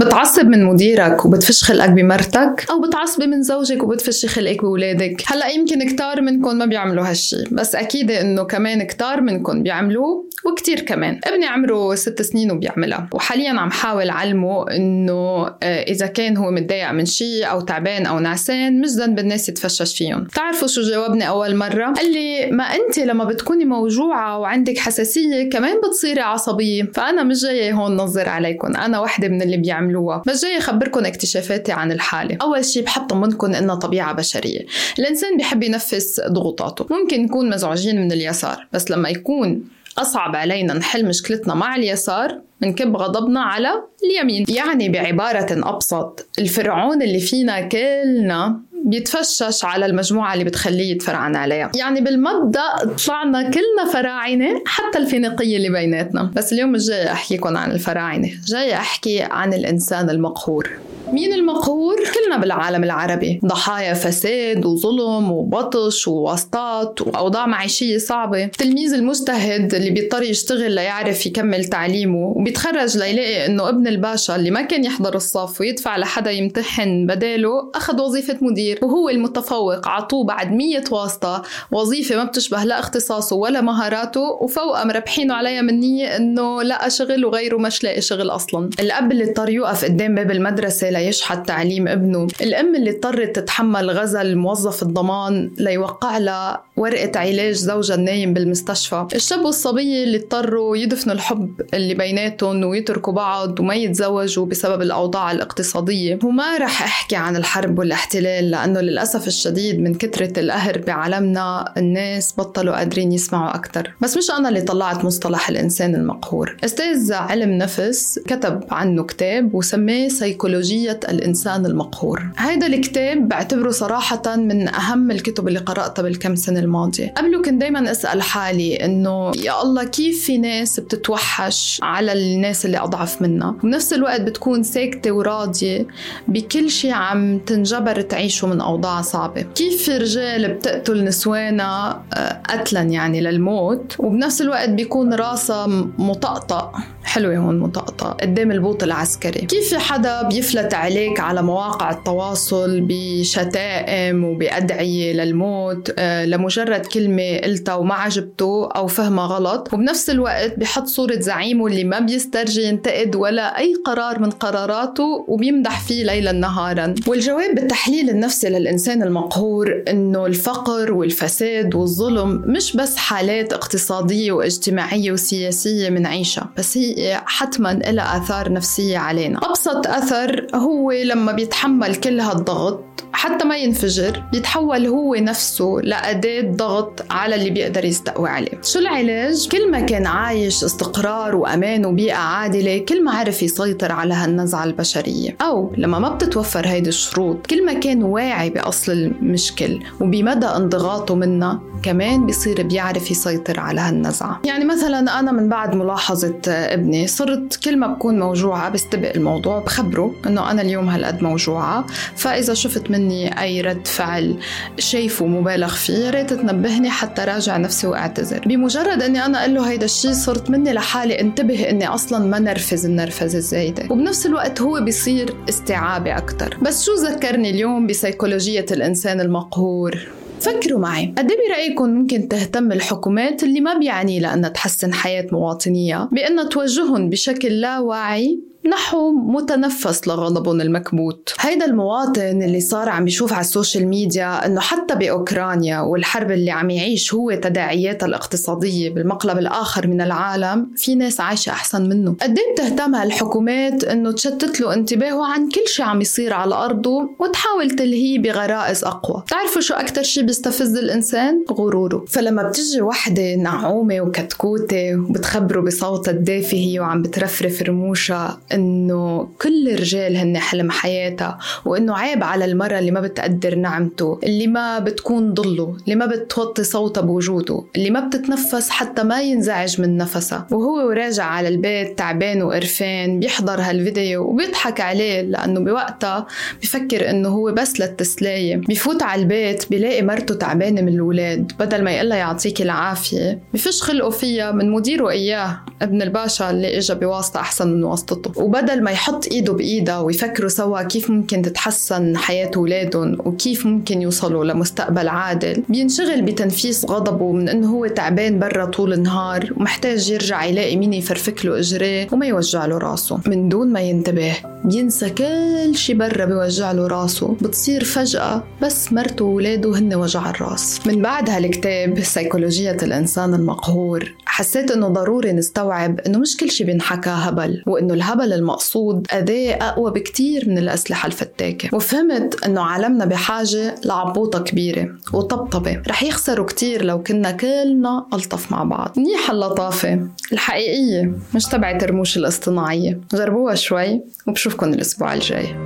بتعصب من مديرك وبتفش خلقك بمرتك؟ أو بتعصبي من زوجك وبتفشي خلقك بولادك هلأ يمكن كتار منكم ما بيعملوا هالشي بس أكيد إنه كمان كتار منكم بيعملوه وكتير كمان. ابني عمره ست سنين وبيعملها وحاليا عم حاول علمه إنه آه، إذا كان هو متضايق من شيء أو تعبان أو نعسان مش ذنب الناس يتفشش فيهم. بتعرفوا شو جاوبني أول مرة؟ قال لي ما أنت لما بتكوني موجوعة وعندك حساسية كمان بتصيري عصبية فأنا مش جاية هون نظر عليكم أنا وحدة من اللي بيعملوا. بيعملوها بس جاي أخبركم اكتشافاتي عن الحالة. أول شيء بحب طمنكم إنها طبيعة بشرية. الإنسان بحب ينفس ضغوطاته. ممكن نكون مزعوجين من اليسار. بس لما يكون أصعب علينا نحل مشكلتنا مع اليسار منكب غضبنا على اليمين. يعني بعبارة أبسط الفرعون اللي فينا كلنا بيتفشش على المجموعة اللي بتخليه يتفرعن عليها. يعني بالمبدأ طلعنا كلنا فراعنة حتى الفينيقية اللي بيناتنا. بس اليوم مش جاي أحكيكم عن الفراعنة. جاي أحكي عن الإنسان المقهور. مين المقهور؟ كلنا بالعالم العربي. ضحايا فساد وظلم وبطش وواسطات وأوضاع معيشية صعبة. التلميذ المجتهد اللي بيضطر يشتغل ليعرف يكمل تعليمه وبيتخرج ليلاقي إنه ابن الباشا اللي ما كان يحضر الصف ويدفع لحدا يمتحن بداله أخذ وظيفة مدير. وهو المتفوق عطوه بعد مية واسطة. وظيفة ما بتشبه لا اختصاصه ولا مهاراته وفوقها مربحينه عليها من نية إنه لقى شغل وغيره مش لاقي شغل أصلا. الأب اللي اضطر يوقف قدام باب المدرسة ليشحت تعليم ابنه. الأم اللي اضطرت تتحمل غزل موظف الضمان ليوقع لها ورقة علاج زوجها النايم بالمستشفى. الشاب والصبية اللي اضطروا يدفنوا الحب اللي بيناتهم ويتركوا بعض وما يتزوجوا بسبب الأوضاع الاقتصادية. وما رح أحكي عن الحرب والاحتلال لأنه للأسف الشديد من كثرة القهر بعالمنا الناس بطلوا قادرين يسمعوا أكثر بس مش أنا اللي طلعت مصطلح الإنسان المقهور. أستاذ علم نفس كتب عنه كتاب وسماه سيكولوجية الإنسان المقهور. هذا الكتاب بعتبره صراحة من أهم الكتب اللي قرأتها بالكم سنة الماضية. قبله كنت دايما أسأل حالي إنه يا الله كيف في ناس بتتوحش على الناس اللي أضعف منها؟ وبنفس الوقت بتكون ساكتة وراضية بكل شيء عم تنجبر تعيشه من أوضاع صعبة. كيف في رجال بتقتل نسوانها آه، قتلا يعني للموت؟ وبنفس الوقت بيكون راسها مطقطق. حلوة هون مطقطق قدام البوط العسكري. كيف في حدا بيفلت عليك على مواقع التواصل بشتائم وبأدعية للموت؟ آه، لمجرد كلمة قلتها وما عجبته أو فهمها غلط. وبنفس الوقت بحط صورة زعيمه اللي ما بيسترجي ينتقد ولا أي قرار من قراراته وبيمدح فيه ليلا نهارا. والجواب بالتحليل النفسي للإنسان المقهور إنه الفقر والفساد والظلم مش بس حالات اقتصادية واجتماعية وسياسية منعيشها بس هي حتما لها آثار نفسية علينا. أبسط أثر هو لما بيتحمل كل هالضغط حتى ما ينفجر بيتحول هو نفسه لأداة ضغط على اللي بيقدر يستقوي عليه. شو العلاج؟ كل ما كان عايش استقرار وأمان وبيئة عادلة كل ما عرف يسيطر على هالنزعة البشرية. أو لما ما بتتوفر هيدي الشروط كل ما كان واعي بأصل المشكل وبمدى انضغاطه منها كمان بيصير بيعرف يسيطر على هالنزعة. يعني مثلا أنا من بعد ملاحظة ابني صرت كل ما بكون موجوعة بستبق الموضوع بخبره إنه أنا اليوم هالقد موجوعة فإذا شفت مني أي رد فعل شايفه مبالغ فيه يا ريت تنبهني حتى راجع نفسي وأعتذر. بمجرد إني أنا أقول له هيدا الشيء صرت مني لحالي انتبه إني أصلا ما نرفز النرفزة الزايدة. وبنفس الوقت هو بيصير استيعابي أكثر بس شو ذكرني اليوم بسيكولوجية الإنسان المقهور؟ فكروا معي. قد إيه برأيكم ممكن تهتم الحكومات اللي ما بيعني لأنها تحسن حياة مواطنيها بأنها توجههم بشكل لا واعي نحو متنفس لغضبهم المكبوت. هيدا المواطن اللي صار عم يشوف على ال social media إنه حتى بأوكرانيا والحرب اللي عم يعيش هو تداعياتها الاقتصادية بالمقلب الآخر من العالم في ناس عايشة أحسن منه. قد إيه بتهتم هالحكومات إنه تشتت له انتباهه عن كل شيء عم يصير على أرضه وتحاول تلهيه بغرائز أقوى. بتعرفوا شو أكثر شيء بيستفز الإنسان؟ غروره. فلما بتجي وحدة نعومة وكتكوتة وبتخبره بصوتها الدافي هي وعم بترفرف رموشها إنه كل الرجال هن حلم حياتها وإنه عيب على المرأة اللي ما بتقدر نعمته اللي ما بتكون ضله اللي ما بتوطي صوتها بوجوده اللي ما بتتنفس حتى ما ينزعج من نفسها. وهو وراجع على البيت تعبان وقرفان بيحضر هالفيديو وبيضحك عليه لأنه بوقتها بفكر إنه هو بس للتسلاية بفوت على البيت بيلاقي مرته تعبانة من الولاد بدل ما يقلها يعطيك العافية. بفش خلقه فيها من مديره إياه ابن الباشا اللي اجى بواسطة أحسن من واسطته. وبدل ما يحط إيده بإيدها ويفكروا سوا كيف ممكن تتحسن حياة أولادهم وكيف ممكن يوصلوا لمستقبل عادل بينشغل بتنفيس غضبه من إنه هو تعبان برا طول النهار ومحتاج يرجع يلاقي مين يفرفك له إجريه وما يوجع له راسه. من دون ما ينتبه بينسى كل شي برا بيوجع له راسه بتصير فجأة بس مرته وولاده هن وجع الراس. من بعد هالكتاب سيكولوجية الإنسان المقهور حسيت إنه ضروري نستوعب إنه مش كل شي بينحكى هبل وإنه الهبل المقصود أداة أقوى بكتير من الأسلحة الفتاكة. وفهمت إنه عالمنا بحاجة لعبوطة كبيرة وطبطبة. رح يخسروا كتير لو كنا كلنا ألطف مع بعض. منيحة اللطافة الحقيقية مش تبعت الرموش الاصطناعية. جربوها شوي وبشوفكن الأسبوع الجاي.